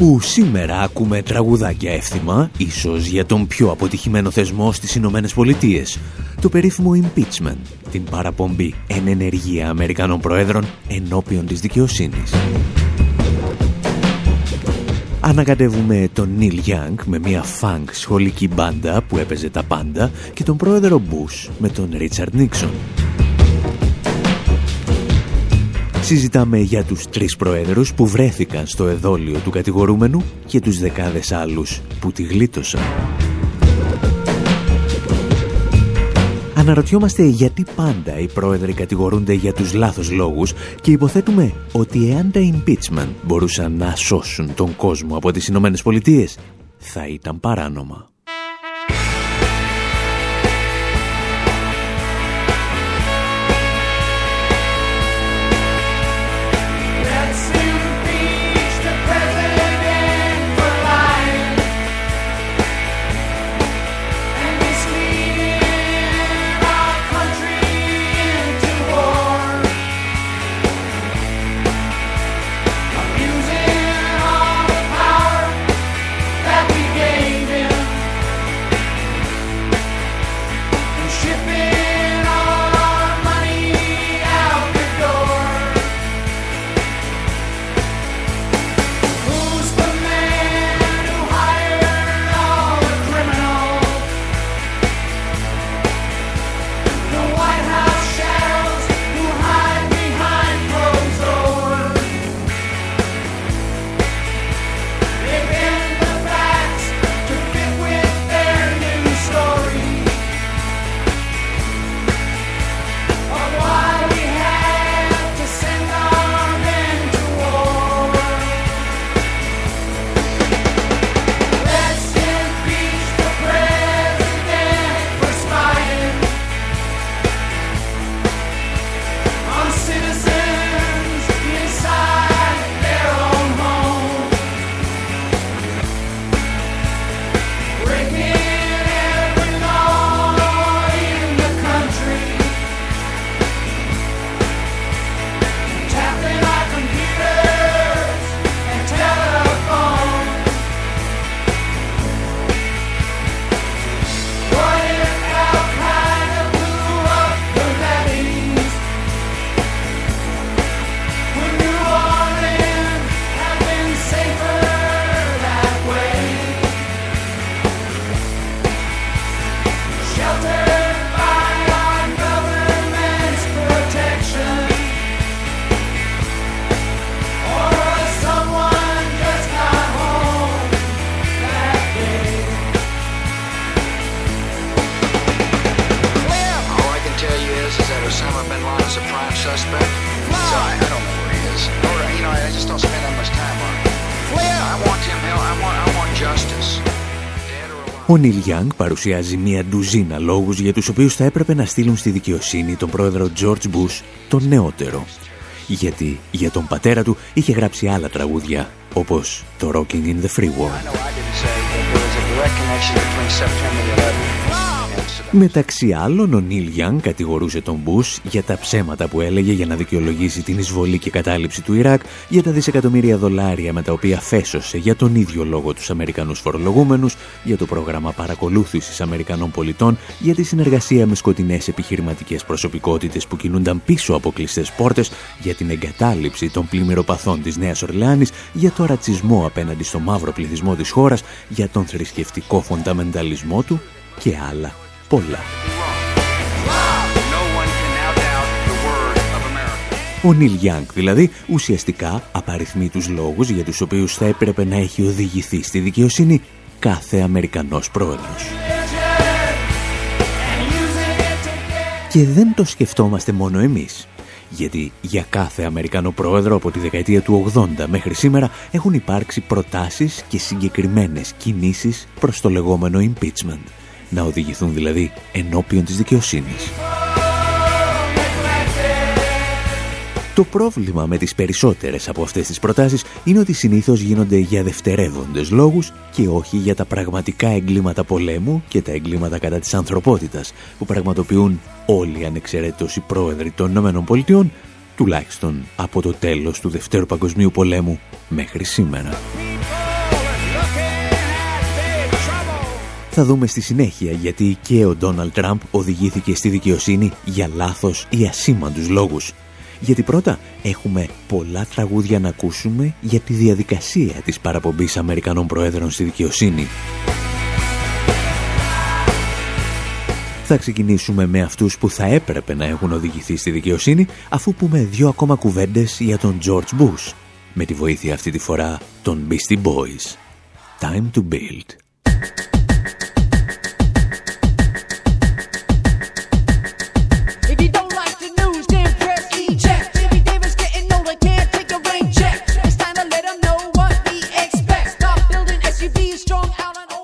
Όπου σήμερα ακούμε τραγουδάκια εύθυμα, ίσως για τον πιο αποτυχημένο θεσμό στις Ηνωμένες Πολιτείες, το περίφημο impeachment, την παραπομπή εν ενεργεία Αμερικανών Προέδρων ενώπιον της δικαιοσύνης. Ανακατεύουμε τον Νίλ Young με μια φανκ σχολική μπάντα που έπαιζε τα πάντα και τον πρόεδρο Μπούς με τον Ρίτσαρντ Νίξον. Συζητάμε για τους τρεις προέδρους που βρέθηκαν στο εδόλιο του κατηγορούμενου και τους δεκάδες άλλους που τη γλίτωσαν. Αναρωτιόμαστε γιατί πάντα οι πρόεδροι κατηγορούνται για τους λάθος λόγους και υποθέτουμε ότι εάν τα impeachment μπορούσαν να σώσουν τον κόσμο από τις Ηνωμένες Πολιτείες, θα ήταν παράνομα. Ο Νίλ Γιάνγκ παρουσιάζει μία ντουζίνα λόγους για τους οποίους θα έπρεπε να στείλουν στη δικαιοσύνη τον πρόεδρο George Bush, τον νεότερο. Γιατί για τον πατέρα του είχε γράψει άλλα τραγούδια, όπως το Rocking in the Free World. Μεταξύ άλλων, ο Νίλ Γιάνγκ κατηγορούσε τον Μπούς για τα ψέματα που έλεγε για να δικαιολογήσει την εισβολή και κατάληψη του Ιράκ, για τα δισεκατομμύρια δολάρια με τα οποία φέσωσε για τον ίδιο λόγο τους Αμερικανούς φορολογούμενους, για το πρόγραμμα παρακολούθησης Αμερικανών πολιτών, για τη συνεργασία με σκοτεινές επιχειρηματικές προσωπικότητες που κινούνταν πίσω από κλειστές πόρτες, για την εγκατάλειψη των πλημμυροπαθών της Νέας Ορλεάνης, για το ρατσισμό απέναντι στο μαύρο πληθυσμό της χώρας, για τον θρησκευτικό φονταμενταλισμό του και άλλα πολλά. Ο Νίλ Γιάνγκ δηλαδή ουσιαστικά απαριθμεί τους λόγους για τους οποίους θα έπρεπε να έχει οδηγηθεί στη δικαιοσύνη κάθε Αμερικανός πρόεδρος. Και δεν το σκεφτόμαστε μόνο εμείς. Γιατί για κάθε Αμερικανό πρόεδρο από τη δεκαετία του 80 μέχρι σήμερα έχουν υπάρξει προτάσεις και συγκεκριμένες κινήσεις προς το λεγόμενο impeachment να οδηγηθούν δηλαδή ενώπιον της δικαιοσύνης. Το πρόβλημα με τις περισσότερες από αυτές τις προτάσεις είναι ότι συνήθως γίνονται για δευτερεύοντες λόγους και όχι για τα πραγματικά εγκλήματα πολέμου και τα εγκλήματα κατά της ανθρωπότητας που πραγματοποιούν όλοι ανεξαιρέτως οι πρόεδροι των ΗΠΑ τουλάχιστον από το τέλος του Δευτέρου Παγκοσμίου Πολέμου μέχρι σήμερα. Θα δούμε στη συνέχεια γιατί και ο Ντόναλτ Τραμπ οδηγήθηκε στη δικαιοσύνη για λάθος ή ασήμαντους λόγους. Γιατί πρώτα έχουμε πολλά τραγούδια να ακούσουμε για τη διαδικασία της παραπομπής Αμερικανών Προέδρων στη δικαιοσύνη. Θα ξεκινήσουμε με αυτούς που θα έπρεπε να έχουν οδηγηθεί στη δικαιοσύνη αφού πούμε δύο ακόμα κουβέντες για τον George Bush με τη βοήθεια αυτή τη φορά των Beastie Boys. Time to build.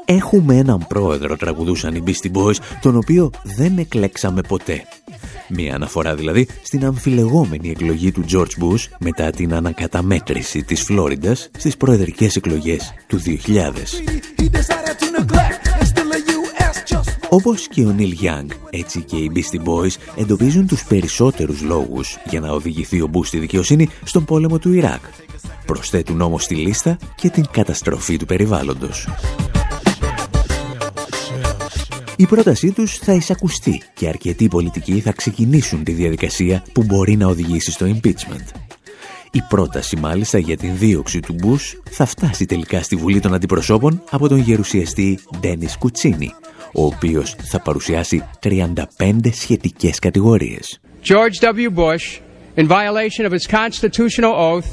Έχουμε έναν πρόεδρο, τραγουδούσαν οι Beastie Boys, τον οποίο δεν εκλέξαμε ποτέ. Μία αναφορά δηλαδή στην αμφιλεγόμενη εκλογή του George Bush μετά την ανακαταμέτρηση της Φλόριντας στις προεδρικές εκλογές του 2000. Όπως και ο Νίλ Young, έτσι και οι Beastie Boys εντοπίζουν τους περισσότερους λόγους για να οδηγηθεί ο Bush στη δικαιοσύνη στον πόλεμο του Ιράκ. Προσθέτουν όμως στη λίστα και την καταστροφή του περιβάλλοντος. Η πρότασή τους θα εισακουστεί και αρκετοί πολιτικοί θα ξεκινήσουν τη διαδικασία που μπορεί να οδηγήσει στο impeachment. Η πρόταση μάλιστα για την δίωξη του Μπούς θα φτάσει τελικά στη Βουλή των Αντιπροσώπων από τον γερουσιαστή Ντένις Κουτσίνη, ο οποίος θα παρουσιάσει 35 σχετικές κατηγορίες. George W. Bush, in violation of his constitutional oath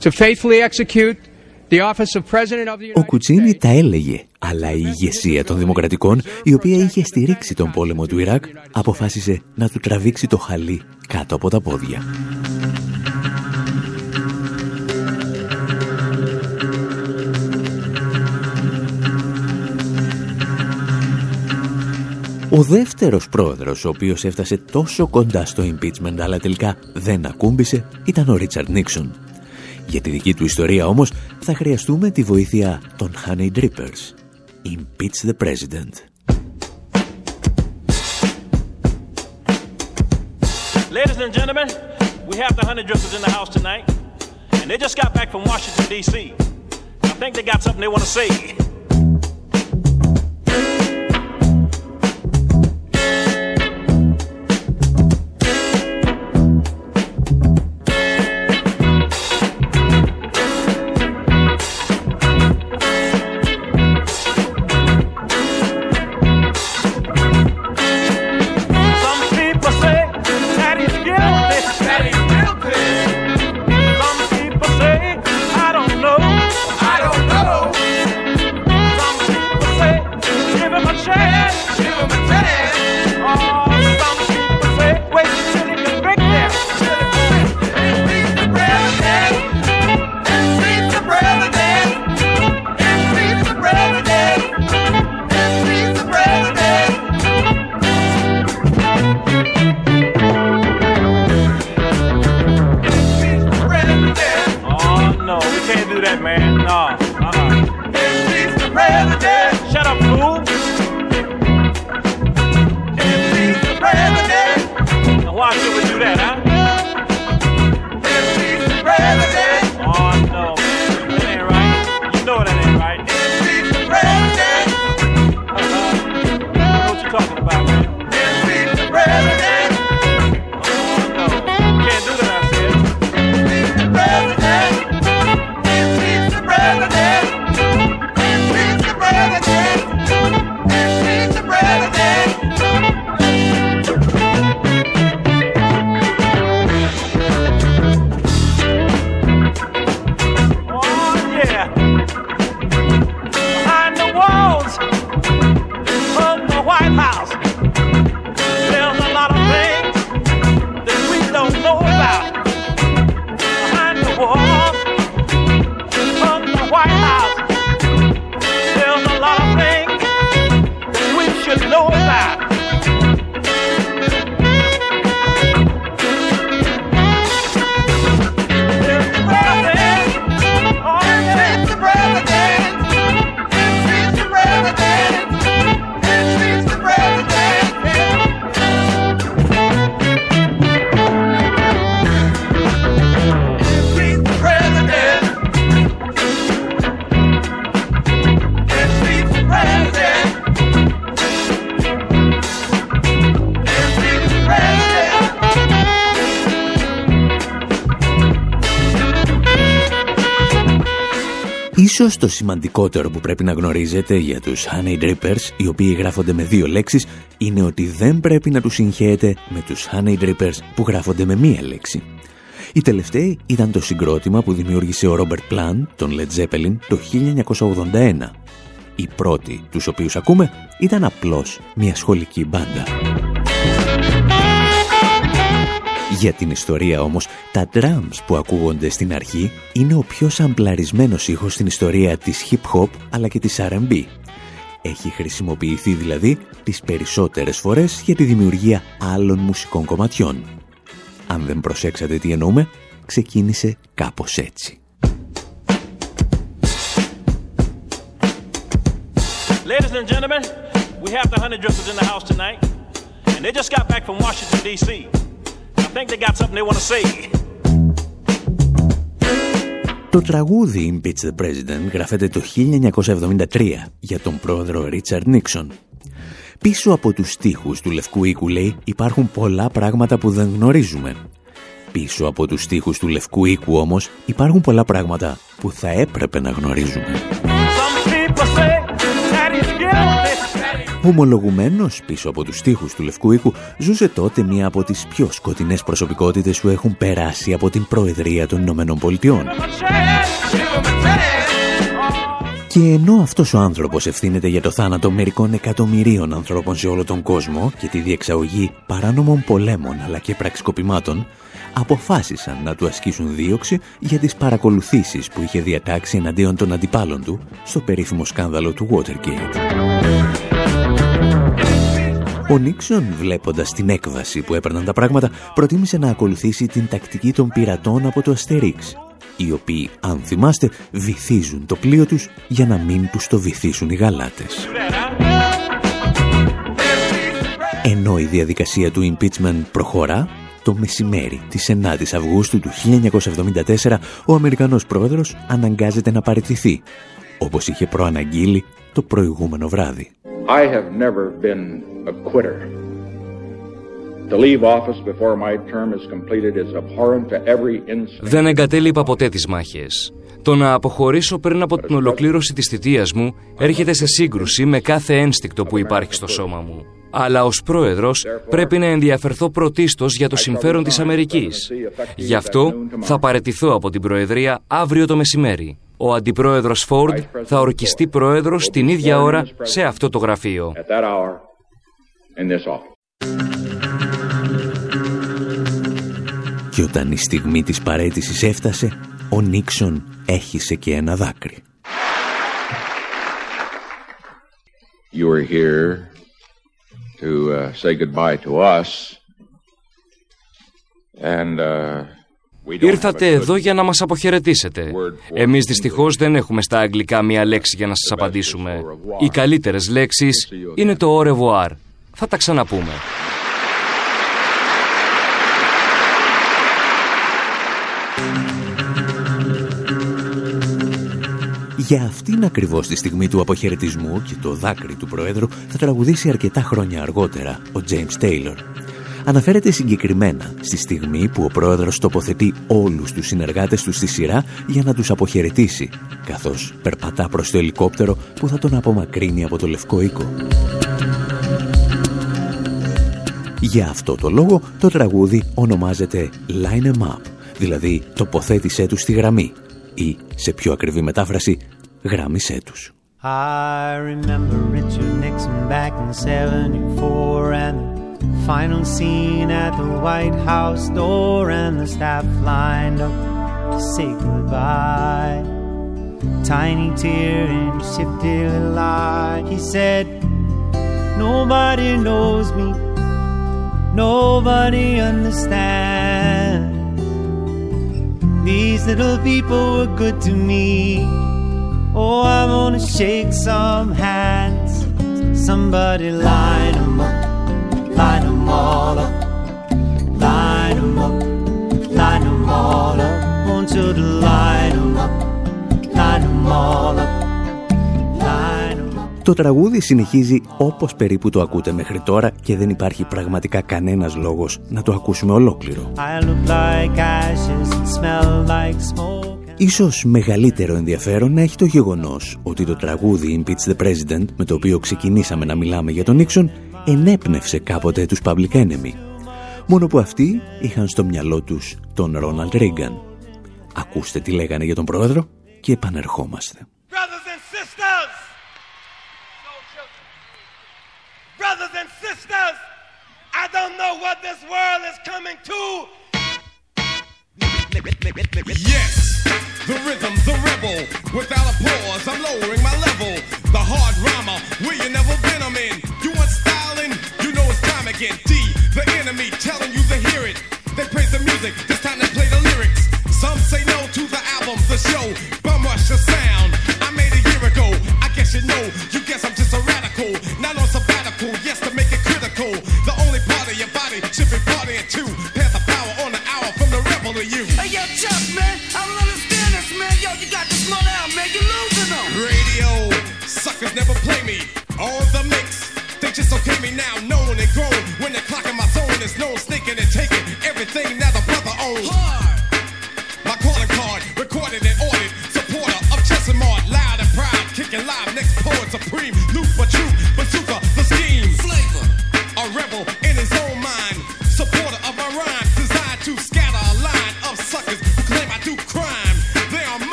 to faithfully execute ο Κουτσίνη τα έλεγε, αλλά η ηγεσία των Δημοκρατικών, η οποία είχε στηρίξει τον πόλεμο του Ιράκ, αποφάσισε να του τραβήξει το χαλί κάτω από τα πόδια. Ο δεύτερος πρόεδρος, ο οποίος έφτασε τόσο κοντά στο impeachment, αλλά τελικά δεν ακούμπησε, ήταν ο Ρίτσαρντ Νίξον. Για τη δική του ιστορία όμως θα χρειαστούμε τη βοήθεια των Honey Drippers. Impeach the President. Ladies and gentlemen, we have the Honey Drippers in the house tonight. And they just got back from Washington, D.C. I think they got something they want to say. Ίσως το σημαντικότερο που πρέπει να γνωρίζετε για τους Honey Drippers, οι οποίοι γράφονται με δύο λέξεις, είναι ότι δεν πρέπει να τους συγχαίετε με τους Honey Drippers που γράφονται με μία λέξη. Οι τελευταίοι ήταν το συγκρότημα που δημιούργησε ο Ρόμπερτ Πλάν, τον Led Zeppelin, το 1981. Οι πρώτοι, τους οποίους ακούμε, ήταν απλώς μια σχολική μπάντα. Για την ιστορία όμως, τα drums που ακούγονται στην αρχή είναι ο πιο σαμπλαρισμένος ήχος στην ιστορία της hip-hop αλλά και της R&B. Έχει χρησιμοποιηθεί δηλαδή τις περισσότερες φορές για τη δημιουργία άλλων μουσικών κομματιών. Αν δεν προσέξατε τι εννοούμε, ξεκίνησε κάπως έτσι. Ladies and gentlemen, we have the honey drippers in the house tonight, and they just got back from Washington, D.C. I think they got something they want to say. Το τραγούδι Impeach the President γράφεται το 1973 για τον πρόεδρο Ρίτσαρντ Νίξον. Πίσω από τους στίχους του Λευκού Οίκου, λέει, υπάρχουν πολλά πράγματα που δεν γνωρίζουμε. Πίσω από τους στίχους του Λευκού Οίκου, όμως, υπάρχουν πολλά πράγματα που θα έπρεπε να γνωρίζουμε. Ομολογουμένος πίσω από τους στίχους του Λευκού Οίκου ζούσε τότε μία από τις πιο σκοτεινές προσωπικότητες που έχουν περάσει από την Προεδρία των Ηνωμένων Πολιτειών. Και ενώ αυτός ο άνθρωπος ευθύνεται για το θάνατο μερικών εκατομμυρίων ανθρώπων σε όλο τον κόσμο και τη διεξαγωγή παράνομων πολέμων αλλά και πραξικοπημάτων, αποφάσισαν να του ασκήσουν δίωξη για τις παρακολουθήσεις που είχε διατάξει εναντίον των αντιπάλων του στο περίφημο σκάνδαλο του Watergate. Ο Νίξον, βλέποντας την έκβαση που έπαιρναν τα πράγματα, προτίμησε να ακολουθήσει την τακτική των πειρατών από το Αστερίξ, οι οποίοι, αν θυμάστε, βυθίζουν το πλοίο τους για να μην τους το βυθίσουν οι γαλάτες. Ενώ η διαδικασία του impeachment προχωρά, το μεσημέρι της 9ης Αυγούστου του 1974 ο Αμερικανός πρόεδρος αναγκάζεται να παραιτηθεί, όπως είχε προαναγγείλει το προηγούμενο βράδυ. I have never been a quitter. To leave office before my term is completed is abhorrent to every Δεν εγκατέλειπα ποτέ τις μάχες. Το να αποχωρήσω πριν από την ολοκλήρωση της θητείας μου έρχεται σε σύγκρουση με κάθε ένστικτο που υπάρχει στο σώμα μου αλλά ως πρόεδρος πρέπει να ενδιαφερθώ πρωτίστως για το συμφέρον της Αμερικής. Γι' αυτό θα παρετηθώ από την Προεδρία αύριο το μεσημέρι. Ο Αντιπρόεδρος Φόρντ θα ορκιστεί πρόεδρος την ίδια ώρα σε αυτό το γραφείο. Και όταν η στιγμή της παρέτησης έφτασε, ο Νίξον έχισε και ένα δάκρυ. You were here to say goodbye to us. And, uh, Ήρθατε εδώ για να μας αποχαιρετήσετε. Εμείς δυστυχώς δεν έχουμε στα αγγλικά μία λέξη για να σας απαντήσουμε. Οι καλύτερες λέξεις είναι το au revoir. Θα τα ξαναπούμε. Για αυτήν ακριβώς τη στιγμή του αποχαιρετισμού και το δάκρυ του Προέδρου θα τραγουδήσει αρκετά χρόνια αργότερα ο James Taylor. Αναφέρεται συγκεκριμένα στη στιγμή που ο Πρόεδρος τοποθετεί όλους τους συνεργάτες τους στη σειρά για να τους αποχαιρετήσει, καθώς περπατά προς το ελικόπτερο που θα τον απομακρύνει από το Λευκό Οίκο. Για αυτό το λόγο το τραγούδι ονομάζεται Line em Up, δηλαδή τοποθέτησέ τους στη γραμμή ή, σε πιο ακριβή μετάφραση, γράμμισέ τους. I remember Richard Nixon back in 74 and the final scene at the White House door and the staff lined up to say goodbye. Tiny tear in shifty little. He said, Nobody knows me, nobody understands. These little people were good to me. Oh, I wanna shake some hands. Somebody up, line them all up, line them up, line them all up. Want you to line them up, line them all up. Το τραγούδι συνεχίζει όπως περίπου το ακούτε μέχρι τώρα και δεν υπάρχει πραγματικά κανένας λόγος να το ακούσουμε ολόκληρο. Ίσως μεγαλύτερο ενδιαφέρον να έχει το γεγονός ότι το τραγούδι Impeach the President με το οποίο ξεκινήσαμε να μιλάμε για τον Νίξον ενέπνευσε κάποτε τους Public Enemy. Μόνο που αυτοί είχαν στο μυαλό τους τον Ρόναλντ Ρίγκαν. Ακούστε τι λέγανε για τον πρόεδρο και επανερχόμαστε. Brothers and sisters! Brothers and sisters! I don't know what this world is coming to. Yes! The rhythm, the rebel. Without applause, I'm lowering my level. The hard rhymer, where you never been, I'm in. Again. D, the enemy, telling you to hear it. They praise the music, this time they play the lyrics. Some say no to the album, the show. Bum rush the sound. I made a year ago. I guess you know. You guess I'm just a radical. Not on sabbatical. Yes, to make it critical. The only part of your body should be partying too. Pass the power on the hour from the rebel to you. Hey, yo, Chuck, man. I don't understand this, man. Yo, you got to slow down, man. You're losing them. Radio. Suckers never play me. On the mix. They just okay me now, known and grown. When the clock in my zone is known, sneaking and taking everything now the brother owns. Hard.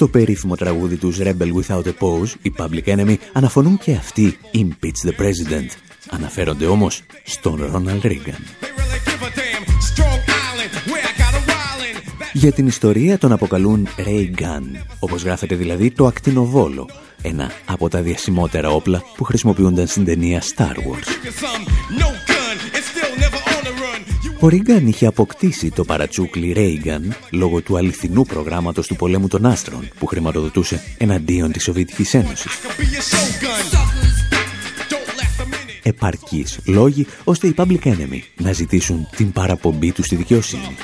Στο περίφημο τραγούδι τους Rebel Without a Pause, οι Public Enemy αναφωνούν και αυτοί Impeach the President. Αναφέρονται όμως στον Ronald Reagan. Για την ιστορία τον αποκαλούν Ray Gun, όπως γράφεται δηλαδή το ακτινοβόλο, ένα από τα διασημότερα όπλα που χρησιμοποιούνταν στην ταινία Star Wars. Ο Ρίγκαν είχε αποκτήσει το παρατσούκλι Reagan λόγω του αληθινού προγράμματος του πολέμου των άστρων που χρηματοδοτούσε εναντίον της Σοβιετικής Ένωσης. Επαρκείς λόγοι ώστε οι Public Enemy να ζητήσουν την παραπομπή του στη δικαιοσύνη.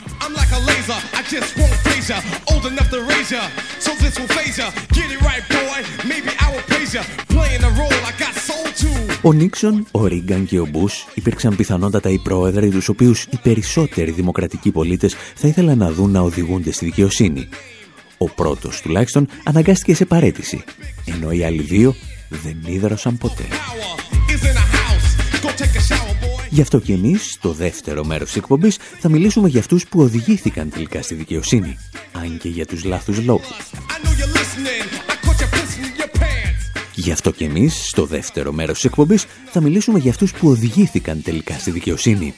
Ο Νίξον, ο Ρίγκαν και ο Μπούς υπήρξαν πιθανότατα οι πρόεδροι τους οποίους οι περισσότεροι δημοκρατικοί πολίτες θα ήθελαν να δουν να οδηγούνται στη δικαιοσύνη. Ο πρώτος τουλάχιστον αναγκάστηκε σε παρέτηση, ενώ οι άλλοι δύο δεν ίδρωσαν ποτέ. Γι' αυτό και εμείς, στο δεύτερο μέρος της εκπομπής, θα μιλήσουμε για αυτούς που οδηγήθηκαν τελικά στη δικαιοσύνη, αν και για τους λάθους λόγους. Γι' αυτό και εμείς, στο δεύτερο μέρος της εκπομπής, θα μιλήσουμε για αυτούς που οδηγήθηκαν τελικά στη δικαιοσύνη.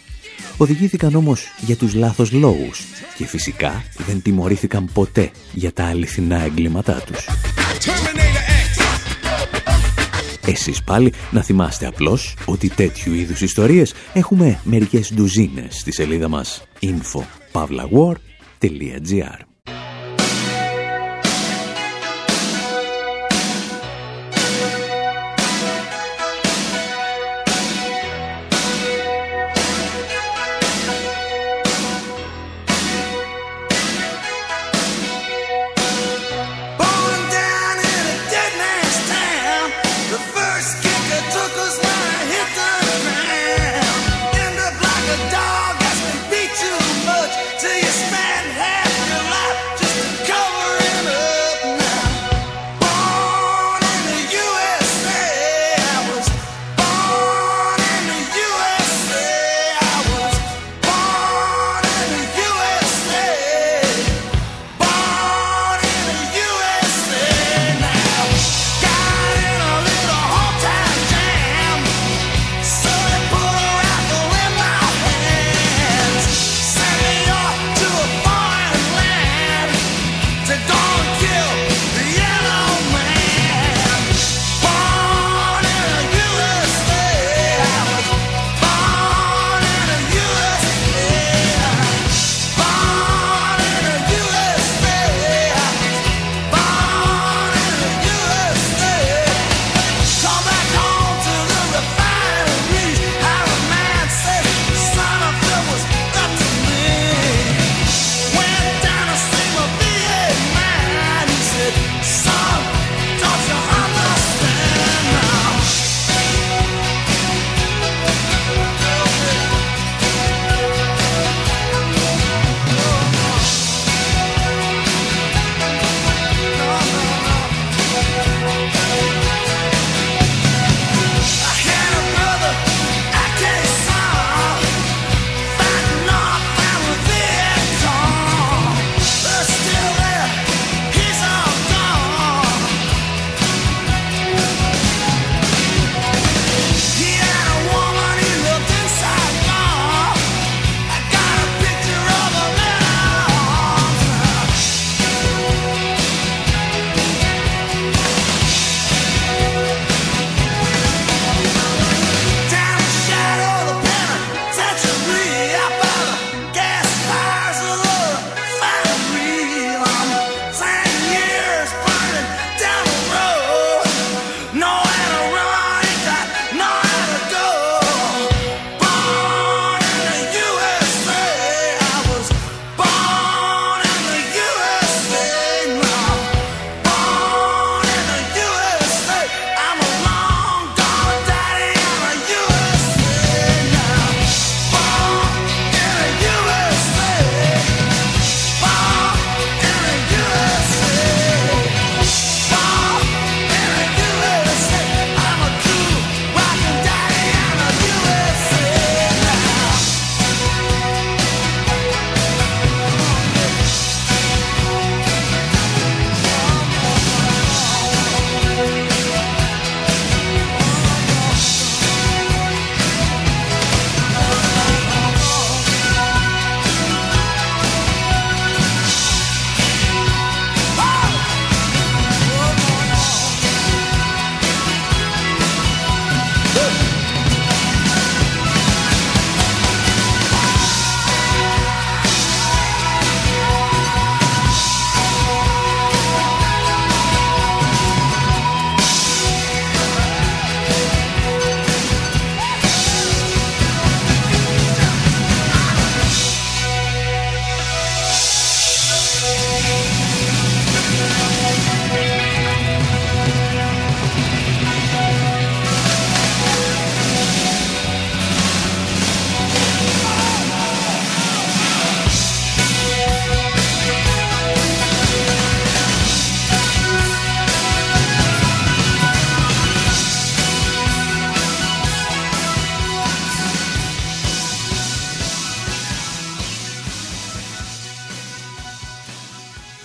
Οδηγήθηκαν όμως για τους λάθος λόγους και φυσικά δεν τιμωρήθηκαν ποτέ για τα αληθινά εγκλήματά τους. Εσείς πάλι να θυμάστε απλώς ότι τέτοιου είδους ιστορίες έχουμε μερικές ντουζίνες στη σελίδα μας. Info.pavlawar.gr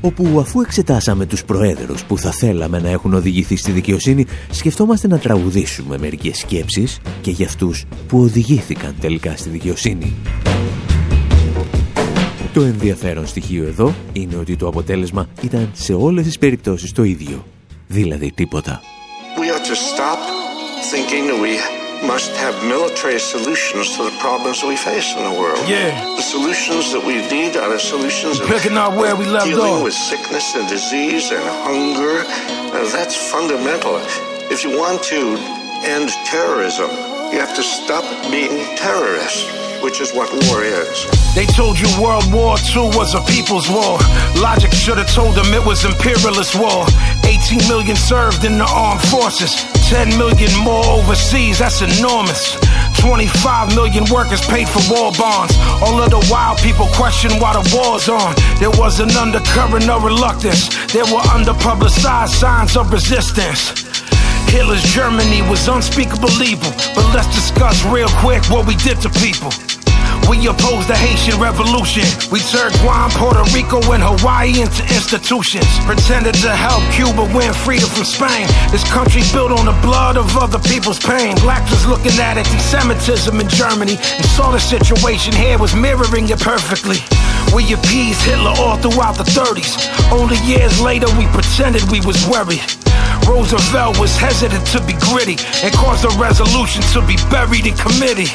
όπου αφού εξετάσαμε τους προέδρους που θα θέλαμε να έχουν οδηγηθεί στη δικαιοσύνη, σκεφτόμαστε να τραγουδήσουμε μερικές σκέψεις και για αυτούς που οδηγήθηκαν τελικά στη δικαιοσύνη. Το ενδιαφέρον στοιχείο εδώ είναι ότι το αποτέλεσμα ήταν σε όλες τις περιπτώσεις το ίδιο. Δηλαδή τίποτα. Must have military solutions to the problems we face in the world. Yeah. The solutions that we need are the solutions Picking up where we left dealing off. with sickness and disease and hunger. Uh, that's fundamental. If you want to end terrorism, you have to stop being terrorists which is what war is. They told you World War II was a people's war. Logic should have told them it was imperialist war. 18 million served in the armed forces. 10 million more overseas, that's enormous. 25 million workers paid for war bonds. All of the while, people question why the war's on. There was an undercurrent of reluctance. There were underpublicized signs of resistance. Hitler's Germany was unspeakable evil. But let's discuss real quick what we did to people. We opposed the Haitian Revolution. We turned Guam, Puerto Rico, and Hawaii into institutions. Pretended to help Cuba win freedom from Spain. This country built on the blood of other people's pain. Blacks was looking at anti-Semitism in Germany and saw the situation here was mirroring it perfectly. We appeased Hitler all throughout the 30s. Only years later we pretended we was worried. Roosevelt was hesitant to be gritty and caused a resolution to be buried in committee.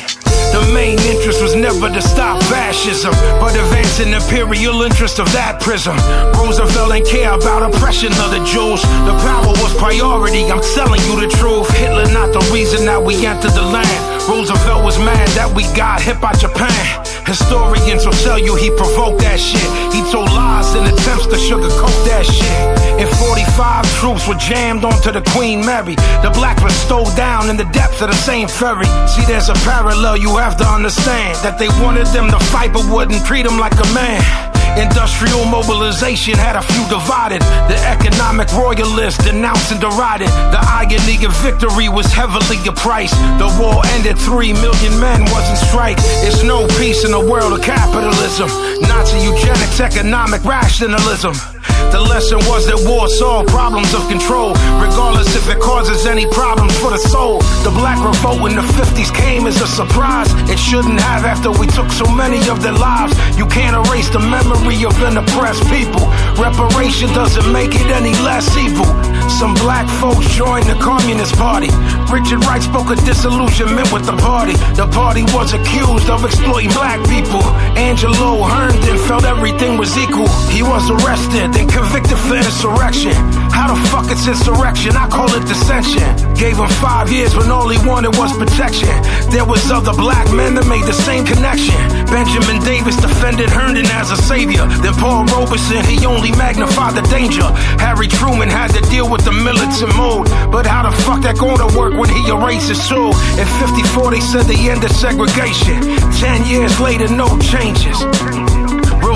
The main interest was never to stop fascism, but advance an imperial interest of that prism. Roosevelt didn't care about oppression of the Jews. The power was priority, I'm telling you the truth. Hitler not the reason that we entered the land. Roosevelt was mad that we got hit by Japan. Historians will tell you he provoked that shit. He told lies in attempts to sugarcoat that shit. In 45, troops were jammed onto the Queen Mary. The blacks were stowed down in the depths of the same ferry. See, there's a parallel you have to understand. That they wanted them to fight but wouldn't treat them like a man. Industrial mobilization had a few divided. The economic royalists denounced and derided. The irony of victory was heavily priced. The war ended, three million men wasn't strike. It's no peace in the world of capitalism. Nazi eugenics, economic rationalism. The lesson was that war solved problems of control, regardless if it causes any problems for the soul. The black revolt in the 50s came as a surprise. It shouldn't have after we took so many of their lives. You can't erase the memory of an oppressed people. Reparation doesn't make it any less evil. Some black folks joined the Communist Party. Richard Wright spoke of disillusionment with the party. The party was accused of exploiting black people. Angelo Herndon felt everything was equal. He was arrested, then convicted for insurrection. How the fuck it's insurrection? I call it dissension. Gave him five years when all he wanted was protection. There was other black men that made the same connection. Benjamin Davis defended Herndon as a savior. Then Paul Robeson, he only magnified the danger. Harry Truman had to deal with the militant mode. But how the fuck that gonna work when he erases soul? In 54 they said they ended segregation. Ten years later, no changes.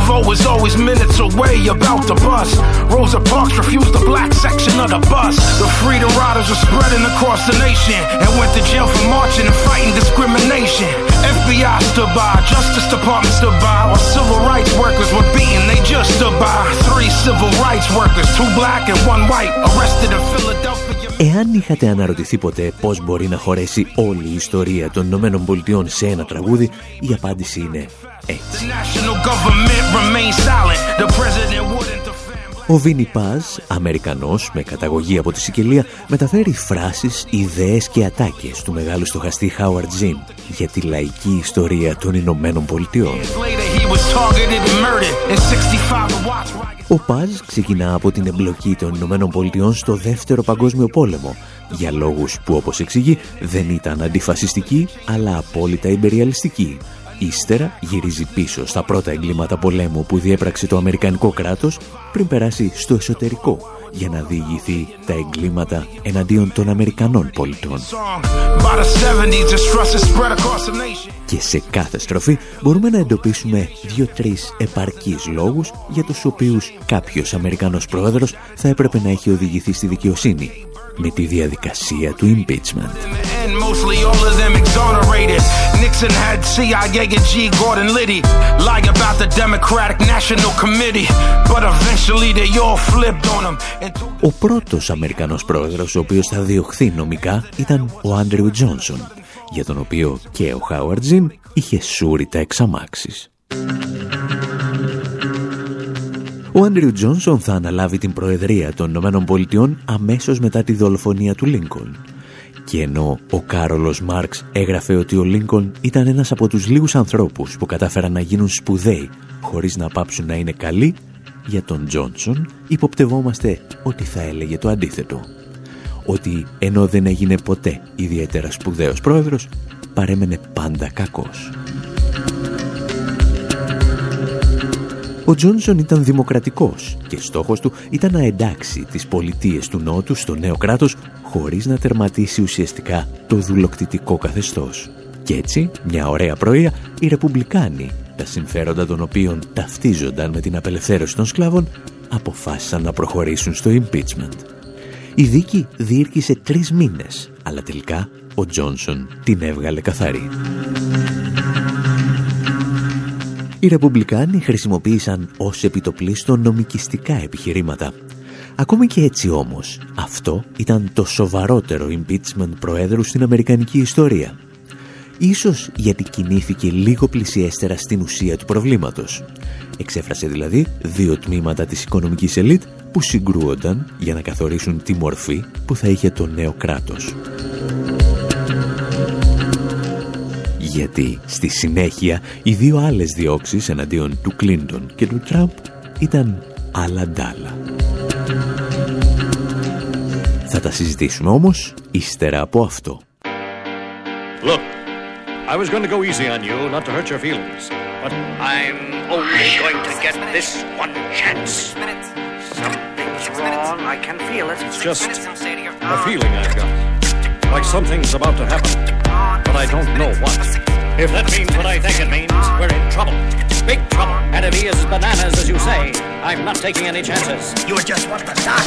Revolt was always minutes away about the bus. Rosa Parks refused the black section of the bus. The freedom riders were spreading across the nation and went to jail for marching and fighting discrimination. FBI stood by, Justice Department stood by, while civil rights workers were beaten, they just stood by. Three civil rights workers, two black and one white, arrested in Philadelphia. Εάν είχατε αναρωτηθεί ποτέ πώς μπορεί να χωρέσει όλη η ιστορία των Ηνωμένων Πολιτειών σε ένα τραγούδι, η απάντηση είναι έτσι. The national government remained silent. The president wouldn't defend black Ο Βίνι Πάζ, Αμερικανός με καταγωγή από τη Σικελία, μεταφέρει φράσεις, ιδέες και ατάκες του μεγάλου στοχαστή Χάουαρτ Ζιν για τη λαϊκή ιστορία των Ηνωμένων Πολιτειών. Later, he was targeted and murdered. In 65, the watch riot. Ο Πάζ ξεκινά από την εμπλοκή των Ηνωμένων Πολιτειών στο Δεύτερο Παγκόσμιο Πόλεμο, για λόγους που όπως εξηγεί δεν ήταν αντιφασιστικοί, αλλά απόλυτα υπεριαλιστικοί. Ύστερα γυρίζει πίσω στα πρώτα εγκλήματα πολέμου που διέπραξε το Αμερικανικό κράτος πριν περάσει στο εσωτερικό για να διηγηθεί τα εγκλήματα εναντίον των Αμερικανών πολιτών. Και σε κάθε στροφή μπορούμε να εντοπίσουμε δύο-τρεις επαρκείς λόγους για τους οποίους κάποιος Αμερικανός πρόεδρος θα έπρεπε να έχει οδηγηθεί στη δικαιοσύνη με τη διαδικασία του impeachment. Mostly all of them exonerated. Nixon had CIA and G. Gordon Liddy lie about the Democratic National Committee. But eventually they all flipped on him. Ο πρώτος Αμερικανός πρόεδρος ο οποίος θα διωχθεί νομικά ήταν ο Άντριου Τζόνσον, για τον οποίο και ο Χάουαρτ Ζιν είχε σούριτα εξαμάξεις. Ο Άντριου Τζόνσον θα αναλάβει την Προεδρία των Ηνωμένων Πολιτειών αμέσως μετά τη δολοφονία του Λίνκον. Και ενώ ο Κάρολος Μάρξ έγραφε ότι ο Λίνκον ήταν ένας από τους λίγους ανθρώπους που κατάφεραν να γίνουν σπουδαίοι χωρίς να πάψουν να είναι καλοί, για τον Τζόνσον υποπτευόμαστε ότι θα έλεγε το αντίθετο. Ότι ενώ δεν έγινε ποτέ ιδιαίτερα σπουδαίος πρόεδρος, παρέμενε πάντα κακός. Ο Τζόνσον ήταν δημοκρατικός και στόχος του ήταν να εντάξει τις πολιτείες του Νότου στο νέο κράτος χωρίς να τερματίσει ουσιαστικά το δουλοκτητικό καθεστώς. Και έτσι, μια ωραία πρωία, οι Ρεπουμπλικάνοι, τα συμφέροντα των οποίων ταυτίζονταν με την απελευθέρωση των σκλάβων, αποφάσισαν να προχωρήσουν στο impeachment. Η δίκη διήρκησε τρεις μήνες, αλλά τελικά ο Τζόνσον την έβγαλε καθαρή. Οι Ρεπουμπλικάνοι χρησιμοποίησαν ως επιτοπλίστο νομικιστικά επιχειρήματα. Ακόμη και έτσι όμως, αυτό ήταν το σοβαρότερο impeachment προέδρου στην Αμερικανική ιστορία. Ίσως γιατί κινήθηκε λίγο πλησιέστερα στην ουσία του προβλήματος. Εξέφρασε δηλαδή δύο τμήματα της οικονομικής ελίτ που συγκρούονταν για να καθορίσουν τη μορφή που θα είχε το νέο κράτος γιατί στη συνέχεια οι δύο άλλες διώξεις εναντίον του Κλίντον και του Τραμπ ήταν άλλα ντάλα. Θα τα συζητήσουμε όμως ύστερα από αυτό. Look, I was going to go easy on you, not to hurt your feelings. But I'm only going to get this one chance. Something's wrong. I can feel it. It's just a feeling I've got. Like something's about to happen. But I don't know what. If that means what I think it means, we're in trouble. Big trouble. And if he is as bananas as you say, I'm not taking any chances. You're just what the doc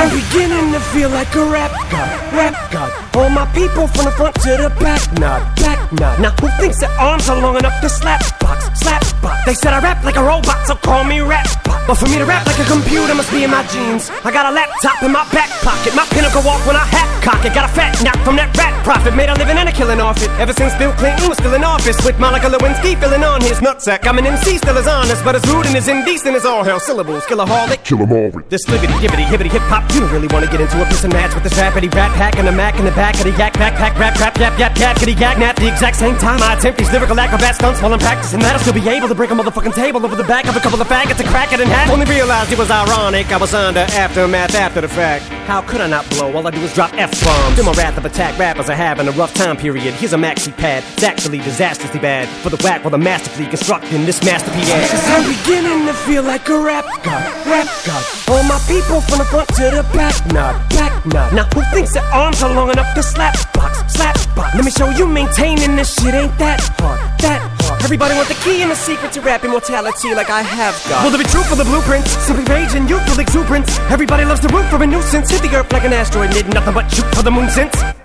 I'm beginning to feel like a rap god, rap god. All my people from the front to the back, nod, back nod. Now who thinks their arms are long enough to slap box, slap box? They said I rap like a robot, so call me rap bot. But for me to rap like a computer must be in my jeans. I got a laptop in my back pocket, my pinnacle walk when I hat cock it. Got a fat knock from that rat profit, made a living and a killing off it. Ever since Bill Clinton was still in office, with Monica Lewinsky filling on his nutsack. I'm an MC, still as honest, but as rude and as indecent as all hell. Syllables, killaholic. Kill 'em all. This libbity, gibbity, hibbity, hip hop. You don't really want to get into a piss and match with this rappity rap hack and a mac in the back of the yak backpack rap rap yap yap yap kitty yak nap. The exact same time I attempt these lyrical acrobat stunts while I'm practicing that, I'll still be able to break a motherfucking table over the back of a couple of faggots and crack it in half. Only realized it was ironic. I was under aftermath after the fact. How could I not blow? All I do is drop F bombs. Feel my wrath of attack rappers are having a rough time period. Here's a maxi pad. It's actually disastrously bad for the whack while the masterfully constructing this masterpiece. Cause I'm beginning to feel like a rap god, rap god. All my people from the front to the back, nod, back nod. Now who thinks their arms are long enough to slap box, slap box? Let me show you maintaining this shit ain't that hard, that. Everybody want the key and the secret to rap immortality like I have got. Will there be truth for the blueprints? Simply rage and youthful exuberance. Everybody loves to root for a nuisance. Hit the earth like an asteroid, need nothing but shoot for the moon since.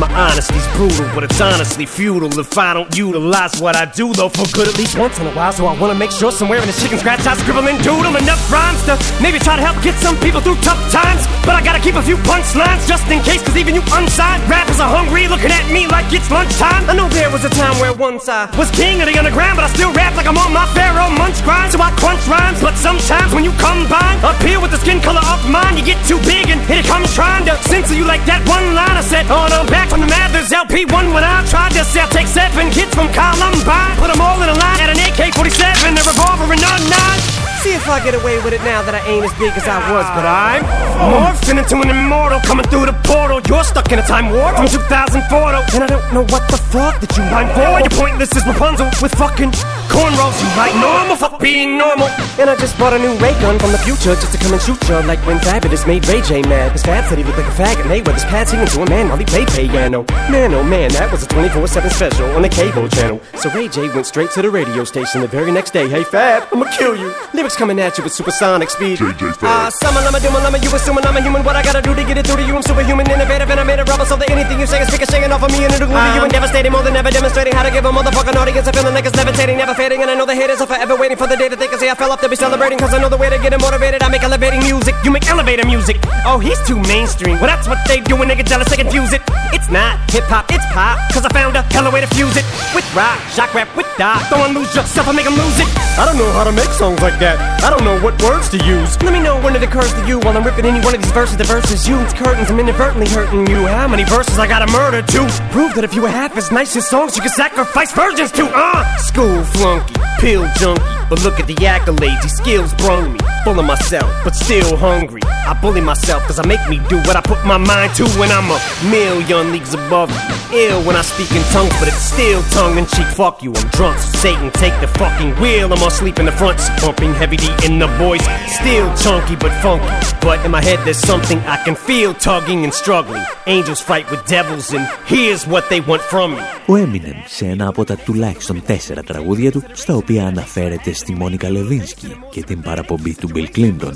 My honesty's brutal, but it's honestly futile if I don't utilize what I do, though, for good at least once in a while. So I wanna make sure somewhere in the chicken scratch I scribble and doodle enough rhymes to maybe try to help get some people through tough times. But I gotta keep a few punchlines just in case, cause even you unsigned rappers are hungry, looking at me like it's lunchtime. I know there was a time where once I was king of the underground, but I still rap like I'm on my Pharaoh munch grind. So I crunch rhymes, but sometimes when you combine up here with the skin color of mine, you get too big and here it comes trying to censor you like that one line I said. on no, back from the Mathers LP1 when I tried to sell. Take seven kids from Columbine, put them all in a line at an AK-47, a revolver, and a nine. See if I get away with it now that I ain't as big as I was, but I'm morphing into an immortal coming through the portal. You're stuck in a time warp from 2004, and I don't know what the fuck that you mind for. You're pointless as Rapunzel with fucking cornrows. You like normal, fuck being normal. And I just bought a new ray gun from the future just to come and shoot ya like when Fabulous made Ray J mad. His fat said he looked like a faggot. Mayweather's pad singing to a man while he played piano. Man, oh man, that was a 24/7 special on the cable channel. So Ray J went straight to the radio station the very next day. Hey Fab, I'ma kill you. Lyrics coming at you with supersonic speed. Ah, summer, lama, duma, lama, you assuming I'm a human. What I gotta do to get it through to you? I'm superhuman, innovative, and I made a rubber so that anything you say is ricocheting off of me and it'll glue to you and devastating more than ever demonstrating how to give a motherfucking audience a feeling like it's levitating, never fading. And I know the haters are forever waiting for the day that they can say I fell off to be celebrating. Cause I know the way to get them motivated. I make elevating music, you make elevator music. Oh, he's too mainstream. Well, that's what they do when they get jealous, they confuse it. It's not hip hop, it's pop. Cause I found a hella way to fuse it with rock, shock rap, with dot. Don't lose yourself, I make them lose it. I don't know how to make songs like that. I don't know what words to use. Let me know when it occurs to you while I'm ripping any one of these verses. The verses you, it's curtains, I'm inadvertently hurting you. How many verses I gotta murder to prove that if you were half as nice as songs, you could sacrifice virgins to? Uh, school flunky, pill junkie. But look at the accolades, these skills brung me. Full of myself, but still hungry. I bully myself cause I make me do what I put my mind to when I'm a million leagues above you. Ill when I speak in tongues, but it's still tongue in cheek. Fuck you, I'm drunk. So Satan, take the fucking wheel. I'm asleep in the front seat, pumping heavy D in the voice. Still chunky but funky. But in my head, there's something I can feel tugging and struggling. Angels fight with devils, and here's what they want from me. Ο Eminem σε ένα από τα τουλάχιστον τέσσερα τραγούδια του, στα οποία αναφέρεται στη Μόνικα Λεβίνσκι και την παραπομπή του Bill Clinton.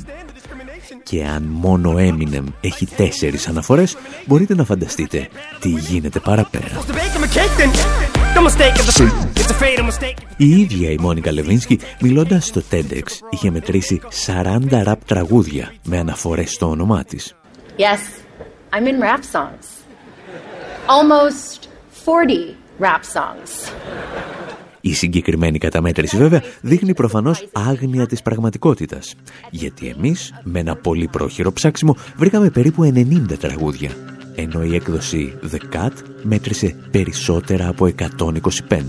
Και αν μόνο ο Eminem έχει τέσσερις αναφορές, μπορείτε να φανταστείτε τι γίνεται παραπέρα. To bake them a cake, then the mistake of the It's a fatal mistake. Η ίδια η Μόνικα Λεβίνσκι, μιλώντας στο TEDx, είχε μετρήσει 40 ραπ τραγούδια με αναφορές στο όνομά της. Yes, I'm in rap songs. Almost 40 rap songs. Η συγκεκριμένη καταμέτρηση βέβαια δείχνει προφανώς άγνοια της πραγματικότητας. Γιατί εμείς με ένα πολύ πρόχειρο ψάξιμο βρήκαμε περίπου 90 τραγούδια. Ενώ η έκδοση The Cut μέτρησε περισσότερα από 125.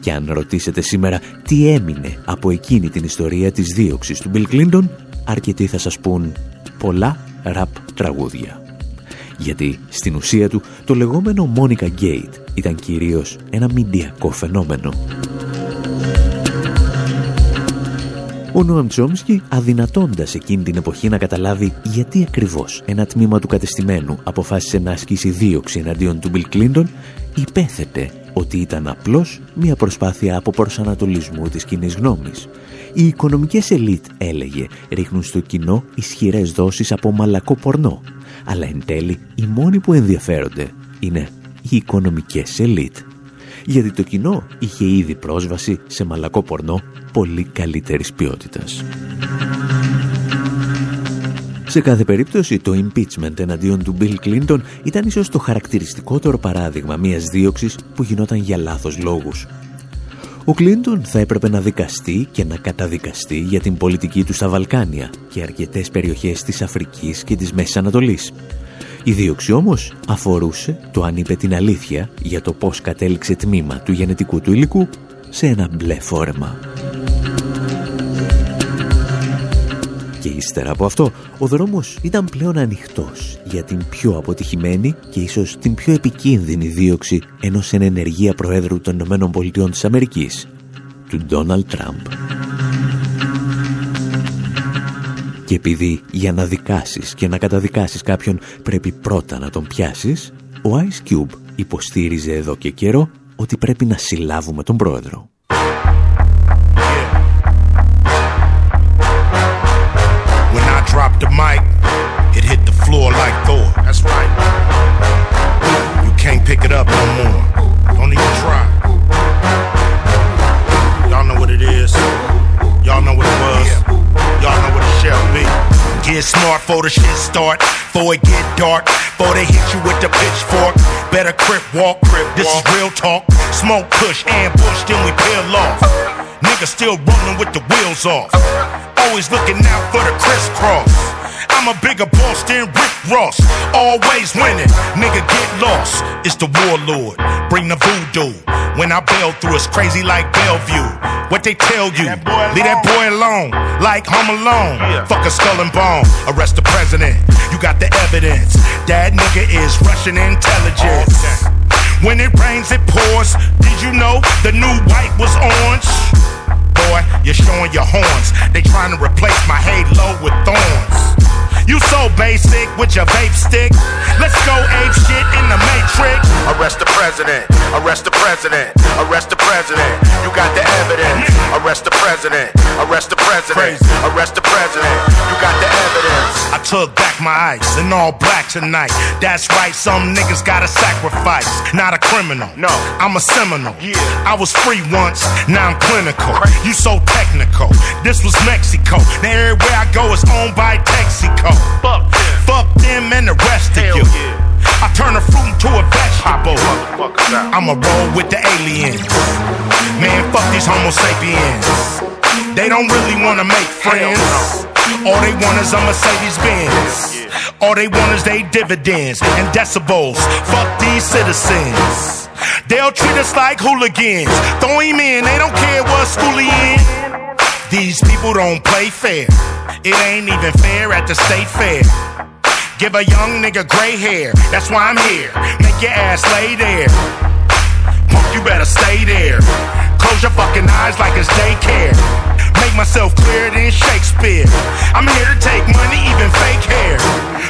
Και αν ρωτήσετε σήμερα τι έμεινε από εκείνη την ιστορία της δίωξης του Bill Clinton, αρκετοί θα σας πούν πολλά ραπ τραγούδια. Γιατί στην ουσία του το λεγόμενο Monica Gate ήταν κυρίως ένα μηντιακό φαινόμενο. Ο Νόαμ Τσόμσκι, αδυνατώντας εκείνη την εποχή να καταλάβει γιατί ακριβώς ένα τμήμα του κατεστημένου αποφάσισε να ασκήσει δίωξη εναντίον του Bill Clinton, υπέθετε ότι ήταν απλώς μια προσπάθεια από προσανατολισμού της κοινή γνώμης. Οι οικονομικές ελίτ, έλεγε, ρίχνουν στο κοινό ισχυρές δόσεις από μαλακό πορνό. Αλλά εν τέλει, οι μόνοι που ενδιαφέρονται είναι οι οικονομικές ελίτ. Γιατί το κοινό είχε ήδη πρόσβαση σε μαλακό πορνό πολύ καλύτερης ποιότητας. Σε κάθε περίπτωση, το impeachment εναντίον του Bill Clinton ήταν ίσως το χαρακτηριστικότερο παράδειγμα μιας δίωξης που γινόταν για λάθος λόγους. Ο Κλίντον θα έπρεπε να δικαστεί και να καταδικαστεί για την πολιτική του στα Βαλκάνια και αρκετές περιοχές της Αφρικής και της Μέσης Ανατολής. Η δίωξη όμως αφορούσε το αν είπε την αλήθεια για το πώς κατέληξε τμήμα του γενετικού του υλικού σε ένα μπλε φόρεμα. Και ύστερα από αυτό, ο δρόμος ήταν πλέον ανοιχτός για την πιο αποτυχημένη και ίσως την πιο επικίνδυνη δίωξη ενός ενεργεία Προέδρου των Ηνωμένων Πολιτειών της Αμερικής, του Ντόναλτ Τραμπ. Και επειδή για να δικάσεις και να καταδικάσεις κάποιον πρέπει πρώτα να τον πιάσεις, ο Ice Cube υποστήριζε εδώ και καιρό ότι πρέπει να συλλάβουμε τον πρόεδρο. Pick it up no more. Don't even try. Y'all know what it is. Y'all know what it was. Y'all know what it shall be. Get smart for the shit start. Before it get dark. Before they hit you with the pitchfork. Better crip walk. Crip this is real talk. Smoke push, ambush, then we peel off. Niggas still rolling with the wheels off. Always looking out for the crisscross. I'm a bigger boss than Rick Ross. Always winning. Nigga get lost. It's the warlord. Bring the voodoo. When I bail through, it's crazy like Bellevue. What they tell you? Leave that boy alone. Like Home Alone. Fuck a skull and bone. Arrest the president. You got the evidence. That nigga is Russian intelligence. When it rains, it pours. Did you know the new white was orange? Boy, you're showing your horns. They trying to replace my halo with thorns. You so basic with your vape stick. Let's go ape shit in the matrix. Arrest the president. Arrest the president. Arrest the president. You got the evidence. Arrest the president. Arrest the president. Arrest the president. You got the evidence. I took back my ice in all black tonight. That's right, some niggas gotta sacrifice. Not a criminal. No, I'm a Seminole. Yeah. I was free once, now I'm clinical. You so technical. This was Mexico. Now everywhere I go is owned by Texaco. Fuck them. Fuck them and the rest of you. I turn a fruit into a vegetable. I'ma roll with the aliens. Man, fuck these Homo sapiens. They don't really wanna make friends. All they want is a Mercedes Benz. All they want is they dividends and decibels. Fuck these citizens. They'll treat us like hooligans. Throw him in, they don't care what school he in. These people don't play fair. It ain't even fair at the state fair. Give a young nigga gray hair. That's why I'm here. Make your ass lay there. Punk, you better stay there. Close your fucking eyes like it's daycare. Make myself clearer than Shakespeare. I'm here to take money, even fake hair.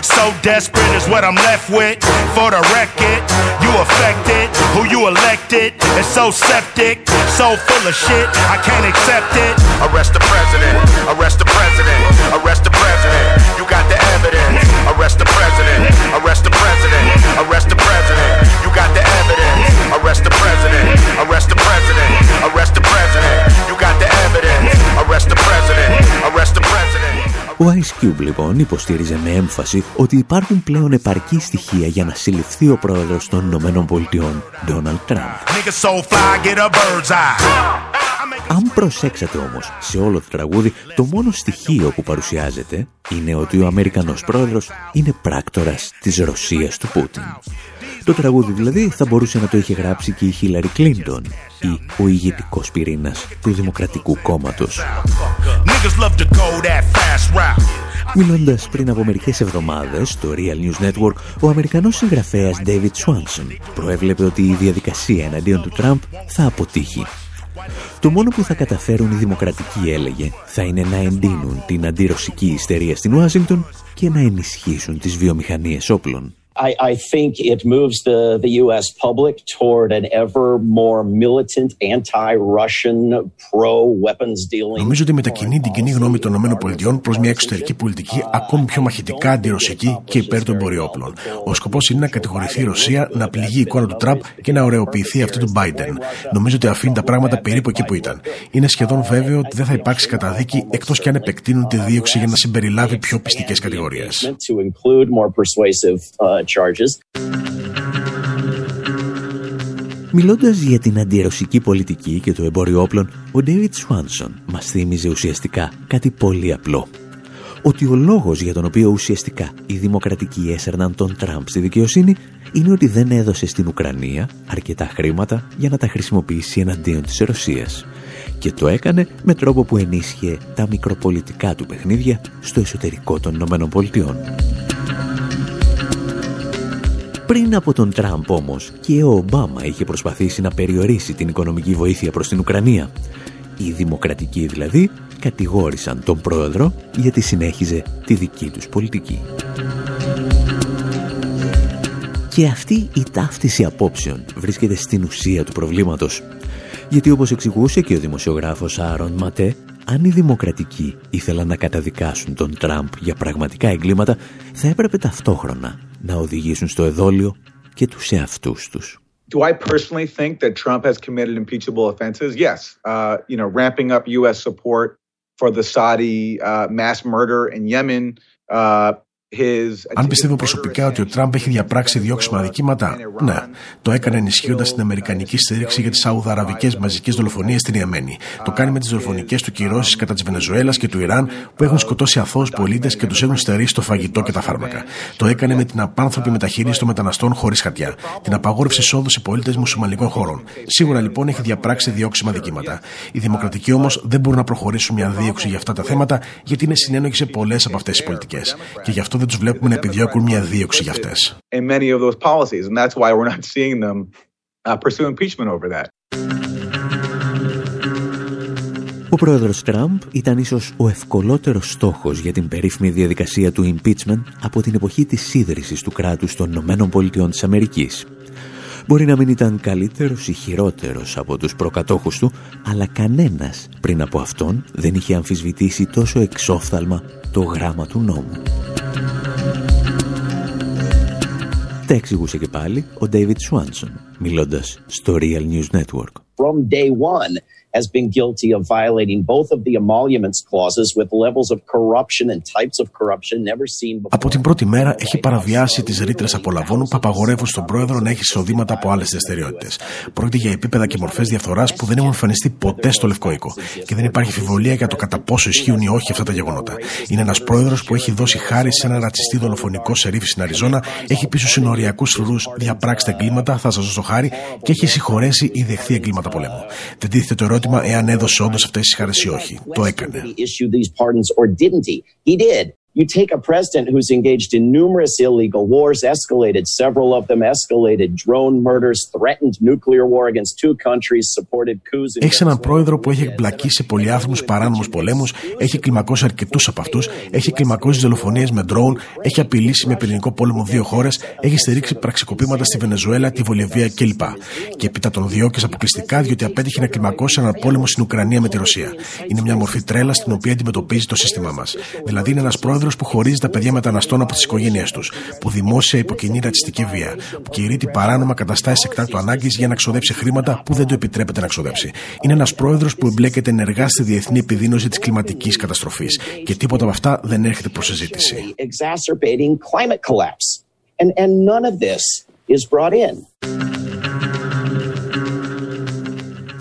So desperate is what I'm left with. For the record, you affected. Who you elected is so septic, so full of shit. I can't accept it. Arrest the president. Arrest the president. Arrest the president. You got the evidence. Arrest the president. Arrest the president. Arrest the president. You got the evidence. Arrest the president. Arrest the president. Arrest the president. You got the evidence. Arrest the president. Arrest the president. Ο Ice Cube λοιπόν υποστήριζε με έμφαση ότι υπάρχουν πλέον επαρκή στοιχεία για να συλληφθεί ο πρόεδρος των Ηνωμένων Πολιτειών, Donald Trump. Nigga so fly, get a bird's eye. Αν προσέξατε όμως σε όλο το τραγούδι, το μόνο στοιχείο που παρουσιάζεται είναι ότι ο Αμερικανός πρόεδρος είναι πράκτορας της Ρωσίας του Πούτιν. Το τραγούδι δηλαδή θα μπορούσε να το είχε γράψει και η Χίλαρη Κλίντον ή ο ηγετικός πυρήνας του Δημοκρατικού Κόμματος. Niggas love to go that fast route. Μιλώντας πριν από μερικές εβδομάδες στο Real News Network, ο Αμερικανός συγγραφέας David Swanson προέβλεπε ότι η διαδικασία εναντίον του Τραμπ θα αποτύχει. Το μόνο που θα καταφέρουν οι δημοκρατικοί, έλεγε, θα είναι να εντείνουν την αντιρωσική ιστερία στην Ουάσιγκτον και να ενισχύσουν τις βιομηχανίες όπλων. I, I think it moves the, the U.S. public toward an ever more militant, anti-Russian, pro-weapons dealing. Νομίζω ότι μετακινεί την κοινή γνώμη των ΗΠΑ προς μια εξωτερική πολιτική ακόμη πιο μαχητικά αντιρωσική και υπέρ των εμποριόπλων. Ο σκοπός είναι να κατηγορηθεί η Ρωσία, να πληγεί η εικόνα του Τραμπ και να ωρεοποιηθεί αυτή του Biden. Νομίζω ότι αφήνει τα πράγματα περίπου εκεί που ήταν. Είναι σχεδόν βέβαιο ότι δεν θα υπάρξει καταδίκη εκτός και αν επεκτείνουν τη δίωξη για να συμπεριλάβει πιο πιστικές κατηγορίες. To include more persuasive uh, charges. Μιλώντας για την αντιρωσική πολιτική και το εμπόριο όπλων, ο David Swanson μας θύμιζε ουσιαστικά κάτι πολύ απλό. Ότι ο λόγος για τον οποίο ουσιαστικά οι δημοκρατικοί έσερναν τον Τραμπ στη δικαιοσύνη είναι ότι δεν έδωσε στην Ουκρανία αρκετά χρήματα για να τα χρησιμοποιήσει εναντίον της Ρωσίας. Και το έκανε με τρόπο που ενίσχυε τα μικροπολιτικά του παιχνίδια στο εσωτερικό των Ηνωμένων Πολιτειών. Πριν από τον Τραμπ όμως και ο Ομπάμα είχε προσπαθήσει να περιορίσει την οικονομική βοήθεια προς την Ουκρανία. Οι δημοκρατικοί δηλαδή κατηγόρησαν τον πρόεδρο γιατί συνέχιζε τη δική τους πολιτική. Και αυτή η ταύτιση απόψεων βρίσκεται στην ουσία του προβλήματος. Γιατί όπως εξηγούσε και ο δημοσιογράφος Άρον Ματέ, αν οι δημοκρατικοί ήθελαν να καταδικάσουν τον Τραμπ για πραγματικά εγκλήματα, θα έπρεπε ταυτόχρονα να οδηγήσουν στο εδόλιο και τους εαυτούς τους. Do I personally think that Trump has committed impeachable offenses? Yes. Uh, you know, ramping up U.S. support for the Saudi uh, mass murder in Yemen, uh, αν πιστεύω προσωπικά ότι ο Τραμπ έχει διαπράξει διώξιμα αδικήματα, ναι. Το έκανε ενισχύοντας την Αμερικανική στήριξη για τις Σαουδαραβικές μαζικές δολοφονίες στην Ιεμένη. Το κάνει με τις δολοφονικές του κυρώσεις κατά της Βενεζουέλας και του Ιράν που έχουν σκοτώσει αθώους πολίτες και τους έχουν στερήσει το φαγητό και τα φάρμακα. Το έκανε με την απάνθρωπη μεταχείριση των μεταναστών χωρίς χαρτιά. Την απαγόρευση εισόδου σε πολίτες μουσουλμανικών χωρών. Σίγουρα λοιπόν έχει διαπράξει διώξιμα δικήματα. Οι δημοκρατικοί όμως δεν μπορούν να προχωρήσουν μια δίωξη για αυτά τα θέματα γιατί είναι συνένοχοι σε πολλές από αυτές τις πολιτικές. Και γι' αυτό δεν τους βλέπουμε να επιδιώκουν μια δίωξη για αυτές. Ο πρόεδρος Τραμπ ήταν ίσως ο ευκολότερος στόχος για την περίφημη διαδικασία του impeachment από την εποχή της σύνδρησης του κράτους των Ηνωμένων Πολιτειών της Αμερικής. Μπορεί να μην ήταν καλύτερος ή χειρότερος από τους προκατόχους του, αλλά κανένας πριν από αυτόν δεν είχε αμφισβητήσει τόσο εξόφθαλμα το γράμμα του νόμου. Τα εξηγούσε και πάλι ο David Swanson, μιλώντας στο Real News Network. From day one, has been guilty of violating both of the emoluments clauses with levels of corruption and types of corruption never seen before. Από την πρώτη μέρα έχει παραβιάσει τις ρήτρες απολαβών που απαγορεύουν στον πρόεδρο να έχει εισοδήματα από άλλες δραστηριότητες. Πρόκειται για επίπεδα και μορφές διαφθοράς που δεν έχουν εμφανιστεί ποτέ στο Λευκό Οίκο. Και δεν υπάρχει αμφιβολία για το κατά πόσο ισχύουν ή όχι αυτά τα γεγονότα. Είναι ένας πρόεδρος που έχει δώσει χάρη σε ένα ρατσιστή δολοφονικό σερίφη στην Αριζόνα, έχει πίσω συνοριακούς φρουρούς διαπράξει εγκλήματα, θα σας δώσω χάρη, και έχει συγχωρέσει ή δεχθεί εγκλήματα πολέμου. Δεν τίθεται το ερώτημα εάν έδωσε όντως αυτές τις χάρες ή όχι. Το έκανε. You take a president who's engaged in numerous illegal wars, escalated several of them, escalated drone murders, threatened nuclear war against two countries, supported coups. Έχεις έναν πρόεδρο που έχει εμπλακεί σε πολυάθρωμου παράνομους πολέμους, έχει κλιμακώσει αρκετούς από αυτούς, έχει κλιμακώσει δολοφονίες με drone, έχει απειλήσει με πυρηνικό πόλεμο δύο χώρες, έχει στηρίξει πραξικοπήματα στη Βενεζουέλα, τη Βολιβία κλπ. Και έπειτα τον διώκεις αποκλειστικά διότι απέτυχε να κλιμακώσει έναν πόλεμο στην Ουκρανία με τη Ρωσία. Είναι μια μορφή τρέλας στην οποία αντιμετωπίζει το σύστημά μας. Δηλαδή είναι ένας πρόεδρος που χωρίζει τα παιδιά μεταναστών από τις οικογένειές τους, που δημόσια υποκινεί ρατσιστική βία, που κηρύττει παράνομα καταστάσεις εκτάκτου ανάγκης για να ξοδέψει χρήματα που δεν του επιτρέπεται να ξοδέψει. Είναι ένας πρόεδρος που εμπλέκεται ενεργά στη διεθνή επιδείνωση της κλιματικής καταστροφής και τίποτα από αυτά δεν έρχεται προς συζήτηση.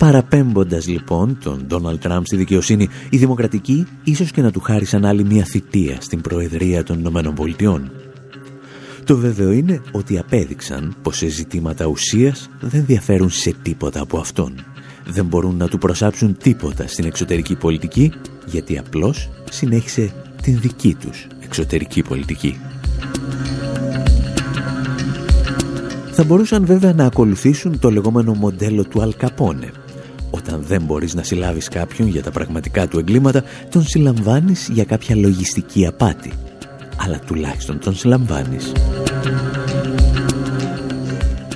Παραπέμποντας λοιπόν τον Ντόναλτ Τραμπ στη δικαιοσύνη, οι δημοκρατικοί ίσως και να του χάρισαν άλλη μια θητεία στην Προεδρία των Ηνωμένων Πολιτειών. Το βέβαιο είναι ότι απέδειξαν πως σε ζητήματα ουσίας δεν διαφέρουν σε τίποτα από αυτόν. Δεν μπορούν να του προσάψουν τίποτα στην εξωτερική πολιτική, γιατί απλώς συνέχισε την δική τους εξωτερική πολιτική. Θα μπορούσαν βέβαια να ακολουθήσουν το λεγόμενο μοντέλο του Αλκαπόνε, όταν δεν μπορείς να συλλάβεις κάποιον για τα πραγματικά του εγκλήματα, τον συλλαμβάνεις για κάποια λογιστική απάτη. Αλλά τουλάχιστον τον συλλαμβάνεις.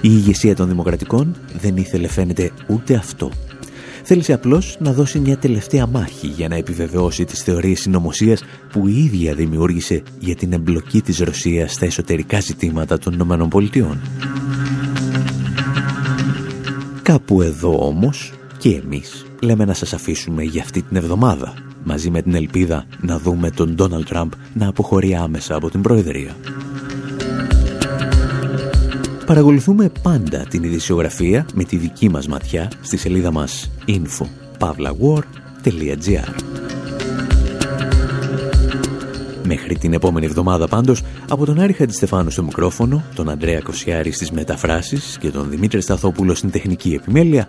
Η ηγεσία των Δημοκρατικών δεν ήθελε φαίνεται ούτε αυτό. Θέλησε απλώς να δώσει μια τελευταία μάχη για να επιβεβαιώσει τις θεωρίες συνωμοσίας που η ίδια δημιούργησε για την εμπλοκή της Ρωσίας στα εσωτερικά ζητήματα των ΗΠΑ. Κάπου εδώ όμως και εμείς λέμε να σας αφήσουμε για αυτή την εβδομάδα, μαζί με την ελπίδα να δούμε τον Ντόναλτ Τραμπ να αποχωρεί άμεσα από την Προεδρία. Παρακολουθούμε πάντα την ειδησιογραφία με τη δική μας ματιά στη σελίδα μας info.pavlawar.gr Μέχρι την επόμενη εβδομάδα πάντως, από τον Άρη Χατζηστεφάνου στο μικρόφωνο, τον Αντρέα Κοσιάρη στις μεταφράσεις και τον Δημήτρη Σταθόπουλο στην τεχνική επιμέλεια,